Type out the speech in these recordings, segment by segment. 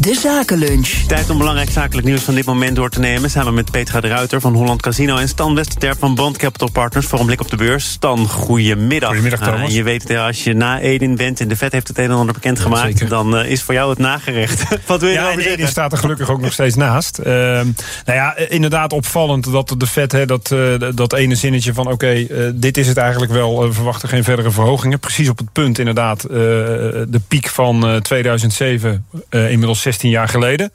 De Zakenlunch. Tijd om belangrijk zakelijk nieuws van dit moment door te nemen. Samen met Petra de Ruiter van Holland Casino en Stan Westerterp van Bond Capital Partners voor een blik op de beurs. Stan, goedemiddag. Goedemiddag, Thomas. Ah, je weet het, als je na Edin bent en de vet heeft het een en ander bekendgemaakt, Ja, dan uh, is voor jou het nagerecht. Wat wil je ja, en zeggen? Edin staat er gelukkig ook nog steeds naast. Uh, nou ja, inderdaad opvallend dat de vet, hè, dat, uh, dat ene zinnetje van oké, okay, uh, dit is het eigenlijk wel, we verwachten geen verdere verhogingen. Precies op het punt inderdaad, de piek van 2007, inmiddels 16 jaar geleden.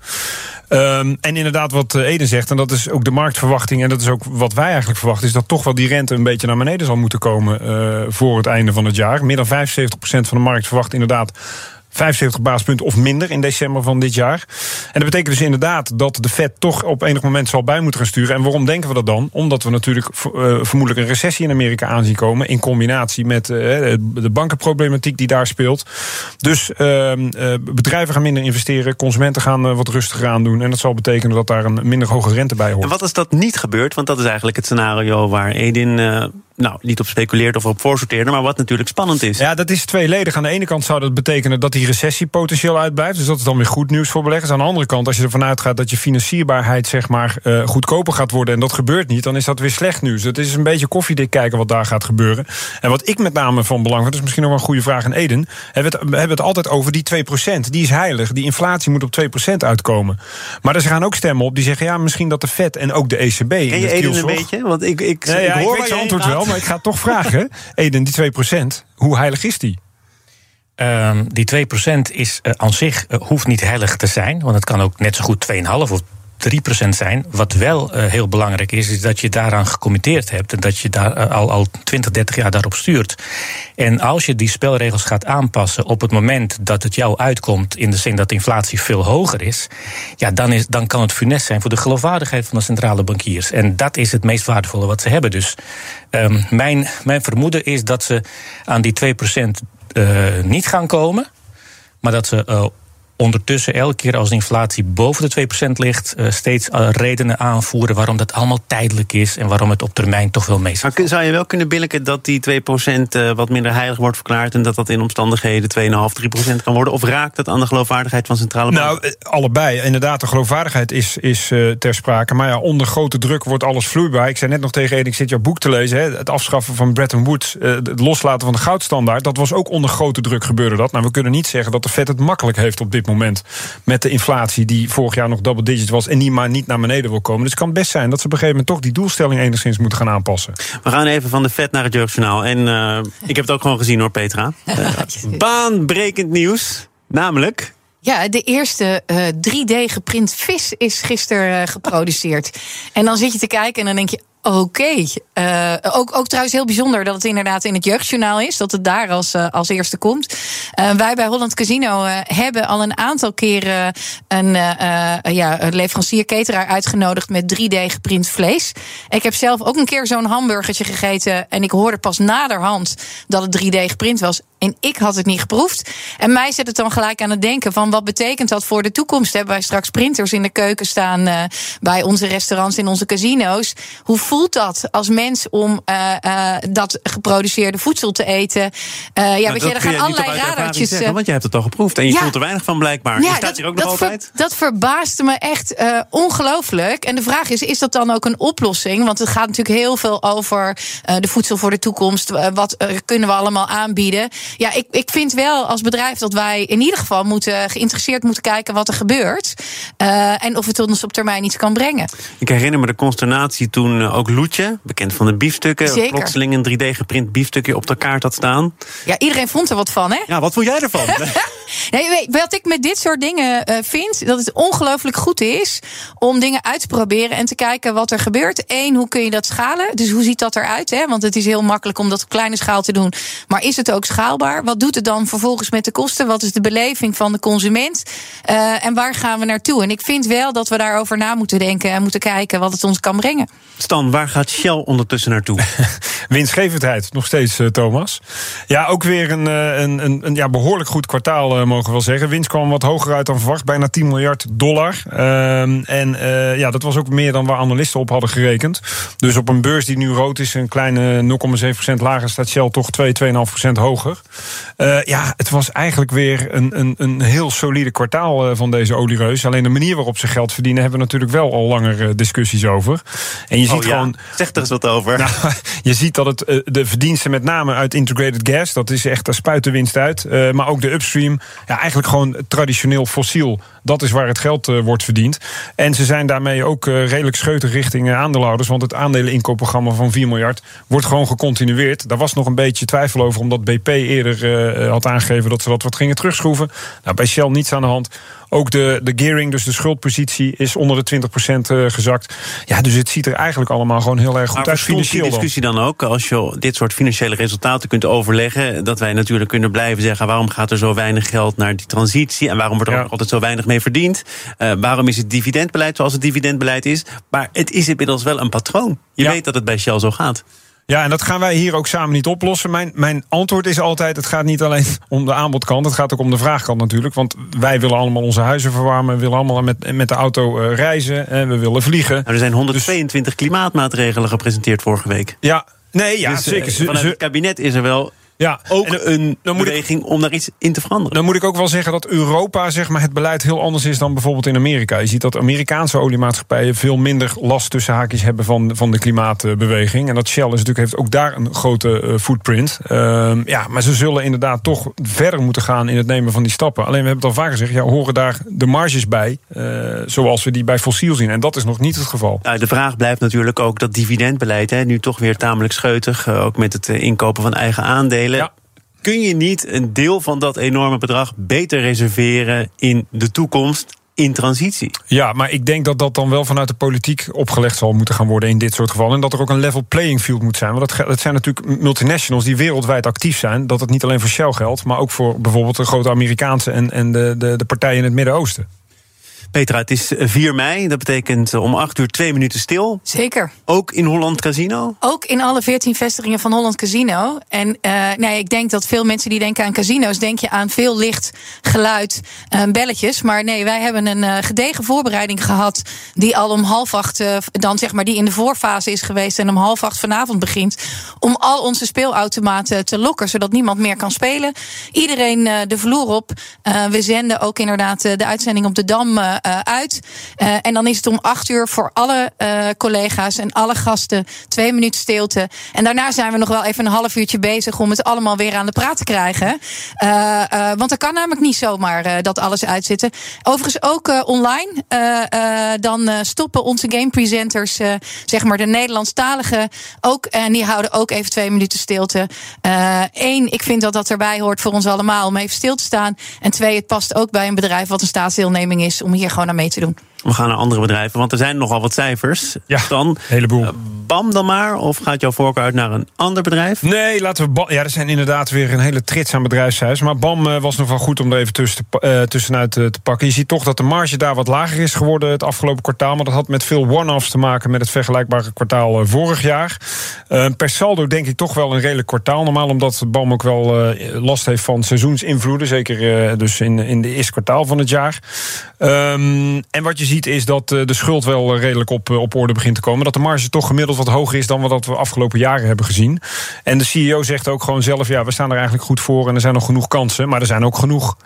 Um, en inderdaad, wat Eden zegt, en dat is ook de marktverwachting, en dat is ook wat wij eigenlijk verwachten, is dat toch wel die rente een beetje naar beneden zal moeten komen uh, voor het einde van het jaar. Meer dan 75% van de markt verwacht inderdaad 75 basispunten of minder in december van dit jaar. En dat betekent dus inderdaad dat de Fed toch op enig moment zal bij moeten gaan sturen. En waarom denken we dat dan? Omdat we natuurlijk uh, vermoedelijk een recessie in Amerika aanzien komen. In combinatie met uh, de bankenproblematiek die daar speelt. Dus uh, bedrijven gaan minder investeren. Consumenten gaan wat rustiger aan doen. En dat zal betekenen dat daar een minder hoge rente bij hoort. En wat als dat niet gebeurt? Want dat is eigenlijk het scenario waar Edin nou, niet op speculeert of op voorsorteerde, maar wat natuurlijk spannend is. Ja, dat is tweeledig. Aan de ene kant zou dat betekenen dat die recessie potentieel uitblijft. Dus dat is dan weer goed nieuws voor beleggers. Aan de andere kant, als je ervan uitgaat dat je financierbaarheid zeg maar, uh, goedkoper gaat worden en dat gebeurt niet, dan is dat weer slecht nieuws. Het is een beetje koffiedik kijken wat daar gaat gebeuren. En wat ik met name van belang vind, dat is misschien nog wel een goede vraag aan Eden. We, hebben het altijd over die 2%. Die is heilig. Die inflatie moet op 2% uitkomen. Maar er gaan ook stemmen op die zeggen, ja, misschien dat de Fed en ook de ECB. Ken je Eden een beetje? Want ik, ik, nee, ja, ik hoor ik weet je antwoord wel, maar ik ga toch vragen. Eden, die 2%, hoe heilig is die? Um, die 2% is uh, aan zich uh, hoeft niet heilig te zijn, want het kan ook net zo goed 2,5 of 3% zijn. Wat wel uh, heel belangrijk is, is dat je daaraan gecommitteerd hebt en dat je daar al, al 20, 30 jaar daarop stuurt. En als je die spelregels gaat aanpassen op het moment dat het jou uitkomt, in de zin dat de inflatie veel hoger is, ja, dan, is, dan kan het funest zijn voor de geloofwaardigheid van de centrale bankiers. En dat is het meest waardevolle wat ze hebben. Dus um, mijn, mijn vermoeden is dat ze aan die 2% uh, niet gaan komen, maar dat ze uh, ondertussen elke keer als de inflatie boven de 2% ligt, uh, steeds uh, redenen aanvoeren waarom dat allemaal tijdelijk is en waarom het op termijn toch wel mee Maar zou je wel kunnen billiken dat die 2% uh, wat minder heilig wordt verklaard en dat dat in omstandigheden 2,5, 3% kan worden? Of raakt dat aan de geloofwaardigheid van centrale banken? Nou, allebei. Inderdaad, de geloofwaardigheid is, is ter sprake. Maar ja, onder grote druk wordt alles vloeibaar. Ik zei net nog tegen Ed, ik zit jouw boek te lezen. Hè, het afschaffen van Bretton Woods, het loslaten van de goudstandaard. Dat was ook onder grote druk gebeurde dat. Nou, we kunnen niet zeggen dat de Fed het makkelijk heeft op dit moment met de inflatie die vorig jaar nog double digit was en die maar niet naar beneden wil komen. Dus het kan best zijn dat ze op een gegeven moment toch die doelstelling enigszins moeten gaan aanpassen. We gaan even van de vet naar het jeugdjournaal. En uh, ik heb het ook gewoon gezien hoor, Petra. Uh, baanbrekend nieuws, namelijk. Ja, de eerste uh, 3D geprint vis is gisteren uh, geproduceerd. en dan zit je te kijken en dan denk je. Oké. Uh, ook, ook trouwens heel bijzonder dat het inderdaad in het jeugdjournaal is. Dat het daar als, uh, als eerste komt. Uh, wij bij Holland Casino hebben al een aantal keren een ja, leverancier-cateraar uitgenodigd met 3D geprint vlees. Ik heb zelf ook een keer zo'n hamburgertje gegeten. En ik hoorde pas naderhand dat het 3D geprint was. En ik had het niet geproefd. En mij zet het dan gelijk aan het denken van wat betekent dat voor de toekomst? Hebben wij straks printers in de keuken staan bij onze restaurants, in onze casino's? Hoe voelt dat als mens om uh, uh, dat geproduceerde voedsel te eten? ja, maar weet je, er gaan allerlei radertjes. Zeggen, want je hebt het al geproefd en je ja, voelt er weinig van blijkbaar. Ja, je staat dat, hier ook nog ver, altijd. dat verbaasde me echt ongelooflijk. En de vraag is: is dat dan ook een oplossing? Want het gaat natuurlijk heel veel over de voedsel voor de toekomst. wat kunnen we allemaal aanbieden? Ja, ik, ik vind wel als bedrijf dat wij in ieder geval moeten geïnteresseerd moeten kijken wat er gebeurt. En of het ons op termijn iets kan brengen. Ik herinner me de consternatie toen ook Loetje, bekend van de biefstukken, Zeker. plotseling een 3D geprint biefstukje op de kaart had staan. Ja, iedereen vond er wat van, hè? Ja, wat vond jij ervan? nee, weet, wat ik met dit soort dingen uh, vind, dat het ongelooflijk goed is om dingen uit te proberen en te kijken wat er gebeurt. Eén, hoe kun je dat schalen? Dus hoe ziet dat eruit? Hè? Want het is heel makkelijk om dat op kleine schaal te doen. Maar is het ook schaalbaar? Wat doet het dan vervolgens met de kosten? Wat is de beleving van de consument? Uh, en waar gaan we naartoe? En ik vind wel dat we daarover na moeten denken en moeten kijken wat het ons kan brengen. Stan, waar gaat Shell ondertussen naartoe? Winstgevendheid, nog steeds, uh, Thomas. Ja, ook weer een, een, een, een ja, behoorlijk goed kwartaal, uh, mogen we wel zeggen. Winst kwam wat hoger uit dan verwacht, bijna 10 miljard dollar. Uh, en ja, dat was ook meer dan waar analisten op hadden gerekend. Dus op een beurs die nu rood is, een kleine 0,7% lager, staat Shell toch 2, 2,5% hoger. Uh, ja, het was eigenlijk weer een, een, een heel solide kwartaal van deze oliereus. Alleen de manier waarop ze geld verdienen, hebben we natuurlijk wel al langer discussies over. En je ziet oh, ja. Gewoon. Zeg er eens wat over. Nou, je ziet dat het de verdiensten met name uit integrated gas, dat is echt, daar spuit de winst uit. maar ook de upstream, ja, eigenlijk gewoon traditioneel fossiel. Dat is waar het geld wordt verdiend. En ze zijn daarmee ook redelijk scheutig richting aandeelhouders. Want het aandeleninkoopprogramma van 4 miljard wordt gewoon gecontinueerd. Daar was nog een beetje twijfel over, omdat BP eerder had aangegeven dat ze dat wat gingen terugschroeven. Nou, bij Shell niets aan de hand. Ook de, de gearing, dus de schuldpositie, is onder de 20% uh, gezakt. Ja, dus het ziet er eigenlijk allemaal gewoon heel erg goed maar uit. Financieel die discussie dan ook, als je dit soort financiële resultaten kunt overleggen, dat wij natuurlijk kunnen blijven zeggen: waarom gaat er zo weinig geld naar die transitie en waarom wordt er ja. altijd zo weinig mee verdiend? Uh, waarom is het dividendbeleid zoals het dividendbeleid is? Maar het is inmiddels wel een patroon. Je ja. weet dat het bij Shell zo gaat. Ja, en dat gaan wij hier ook samen niet oplossen. Mijn, mijn antwoord is altijd: het gaat niet alleen om de aanbodkant, het gaat ook om de vraagkant natuurlijk. Want wij willen allemaal onze huizen verwarmen, we willen allemaal met, met de auto uh, reizen, en we willen vliegen. Nou, er zijn 122 dus, klimaatmaatregelen gepresenteerd vorige week. Ja, nee, ja, dus, zeker. Vanuit het kabinet is er wel ja, ook en, een dan beweging ik, om daar iets in te veranderen. Dan moet ik ook wel zeggen dat Europa zeg maar, het beleid heel anders is dan bijvoorbeeld in Amerika. Je ziet dat Amerikaanse oliemaatschappijen veel minder last tussen haakjes hebben van, van de klimaatbeweging. En dat Shell is natuurlijk, heeft ook daar een grote uh, footprint. Uh, ja, maar ze zullen inderdaad toch verder moeten gaan in het nemen van die stappen. Alleen we hebben het al vaker gezegd, ja, horen daar de marges bij, uh, zoals we die bij fossiel zien. En dat is nog niet het geval. Ja, de vraag blijft natuurlijk ook dat dividendbeleid, hè, nu toch weer tamelijk scheutig, ook met het inkopen van eigen aandelen. Ja. Kun je niet een deel van dat enorme bedrag beter reserveren in de toekomst? in transitie. Ja, maar ik denk dat dat dan wel vanuit de politiek opgelegd zal moeten gaan worden in dit soort gevallen. En dat er ook een level playing field moet zijn. Want dat, dat zijn natuurlijk multinationals die wereldwijd actief zijn. Dat het niet alleen voor Shell geldt, maar ook voor bijvoorbeeld de grote Amerikaanse en, en de, de, de partijen in het Midden-Oosten. Petra, het is 4 mei. Dat betekent eh, om 8 uur twee minuten stil. Zeker. Ook in Holland Casino? Ook in alle 14 vestigingen van Holland Casino. En uh, nee, ik denk dat veel mensen die denken aan casino's, denk je aan veel licht, geluid, uh, belletjes. Maar nee, wij hebben een uh, gedegen voorbereiding gehad. Die al om half acht, dan zeg maar, die in de voorfase is geweest. En om half acht vanavond begint. Om al onze speelautomaten te lokken, zodat niemand meer kan spelen. Iedereen de vloer op. we zenden ook inderdaad de uitzending op de Dam uh, uit. Uh, en dan is het om acht uur voor alle uh, collega's en alle gasten twee minuten stilte. En daarna zijn we nog wel even een half uurtje bezig om het allemaal weer aan de praat te krijgen. want er kan namelijk niet zomaar dat alles uitzitten. Overigens ook online. dan stoppen onze game presenters, zeg maar de Nederlandstalige, ook. En die houden ook even twee minuten stilte. Eén, ik vind dat dat erbij hoort voor ons allemaal om even stil te staan. En twee, het past ook bij een bedrijf wat een staatsdeelneming is om hier gewoon aan mee te doen. We gaan naar andere bedrijven, want er zijn nogal wat cijfers. Ja, dan, heleboel. Uh, BAM dan maar, of gaat jouw voorkeur uit naar een ander bedrijf? Nee, laten we BAM... Ja, er zijn inderdaad weer een hele trits aan bedrijfshuis. Maar BAM uh, was nog wel goed om er even tussen te, uh, tussenuit te pakken. Je ziet toch dat de marge daar wat lager is geworden het afgelopen kwartaal. Maar dat had met veel one-offs te maken met het vergelijkbare kwartaal vorig jaar. per saldo denk ik toch wel een redelijk kwartaal. Normaal omdat BAM ook wel last heeft van seizoensinvloeden. Zeker dus in, in de eerste kwartaal van het jaar. Um, en wat je ziet is dat de schuld wel redelijk op, op orde begint te komen. Dat de marge toch gemiddeld wat hoger is dan wat we afgelopen jaren hebben gezien. En de CEO zegt ook gewoon zelf: ja, we staan er eigenlijk goed voor en er zijn nog genoeg kansen. Maar er zijn ook genoeg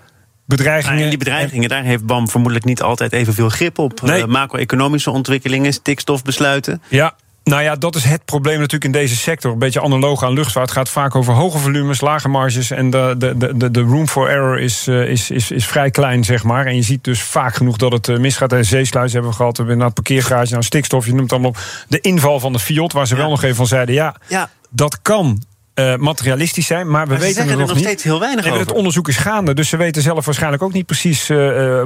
bedreigingen. Nou, en die bedreigingen, daar heeft BAM vermoedelijk niet altijd evenveel grip op. Nee. Uh, macro-economische ontwikkelingen, stikstofbesluiten. Ja, nou ja, dat is het probleem natuurlijk in deze sector. Een beetje analoog aan luchtvaart. Het gaat vaak over hoge volumes, lage marges. En de, de, de, de room for error is, eh, is, is, is vrij klein, zeg maar. En je ziet dus vaak genoeg dat het eh, misgaat. En zeesluis hebben we gehad. We hebben het parkeergarage, nou stikstof. Je noemt allemaal op. De inval van de Fiat, waar ze wel nog even van zeiden... ja, ja. dat kan uh, materialistisch zijn. Maar we maar weten er nog, nog niet. steeds heel weinig over. Het onderzoek is gaande, dus ze weten zelf waarschijnlijk ook niet precies uh,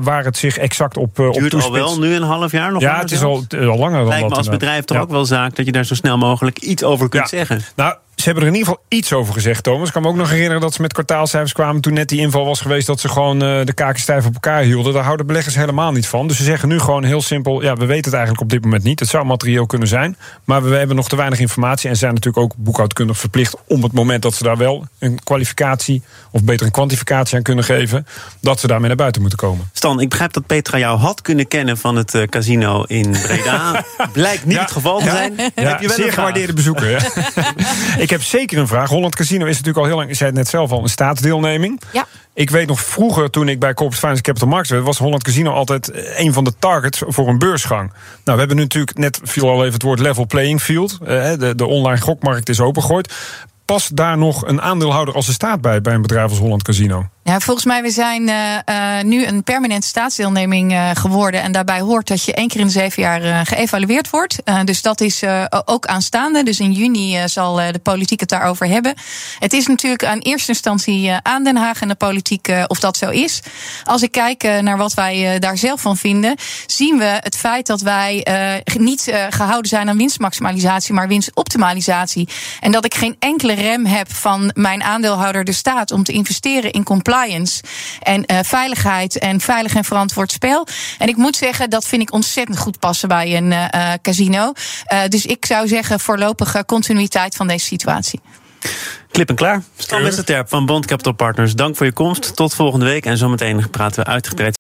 waar het zich exact op, uh, het duurt op al wel nu een half jaar nog? Ja, het is al, al langer dan Lijkt me als bedrijf toch ja. ook wel zaak dat je daar zo snel mogelijk iets over kunt ja. zeggen. Nou, ze hebben er in ieder geval iets over gezegd, Thomas. Ik kan me ook nog herinneren dat ze met kwartaalcijfers kwamen... toen net die inval was geweest dat ze gewoon uh, de kaken stijf op elkaar hielden. Daar houden beleggers helemaal niet van. Dus ze zeggen nu gewoon heel simpel... ja, we weten het eigenlijk op dit moment niet. Het zou materieel kunnen zijn. Maar we hebben nog te weinig informatie. En zijn natuurlijk ook boekhoudkundig verplicht... om het moment dat ze daar wel een kwalificatie... of beter een kwantificatie aan kunnen geven... dat ze daarmee naar buiten moeten komen. Stan, ik begrijp dat Petra jou had kunnen kennen... van het uh, casino in Breda. Blijkt niet ja, het geval te ja, zijn. Ja, Heb je wel zeer een gewaardeerde bezoeker. ik heb zeker een vraag. Holland Casino is natuurlijk al heel lang, je zei het net zelf al, een staatsdeelneming. Ja. Ik weet nog vroeger, toen ik bij Corporate Finance Capital Markets werd, was Holland Casino altijd een van de targets voor een beursgang. Nou, we hebben nu natuurlijk net viel al even het woord level playing field. de, de online gokmarkt is opengegooid. Past daar nog een aandeelhouder als de staat bij, bij een bedrijf als Holland Casino? Ja, volgens mij we zijn uh, nu een permanente staatsdeelneming uh, geworden. En daarbij hoort dat je één keer in de zeven jaar geëvalueerd wordt. dus dat is ook aanstaande. Dus in juni zal de politiek het daarover hebben. Het is natuurlijk aan eerste instantie aan Den Haag en de politiek of dat zo is. Als ik kijk naar wat wij daar zelf van vinden, zien we het feit dat wij niet gehouden zijn aan winstmaximalisatie, maar winstoptimalisatie. En dat ik geen enkele rem heb van mijn aandeelhouder, de staat, om te investeren in compliance en uh, veiligheid en veilig en verantwoord spel. En ik moet zeggen, dat vind ik ontzettend goed passen bij een uh, casino. Uh, dus ik zou zeggen, voorlopige continuïteit van deze situatie. Klip en klaar. Stan Westerterp van Bond Capital Partners. Dank voor je komst. Tot volgende week. En zometeen praten we uitgebreid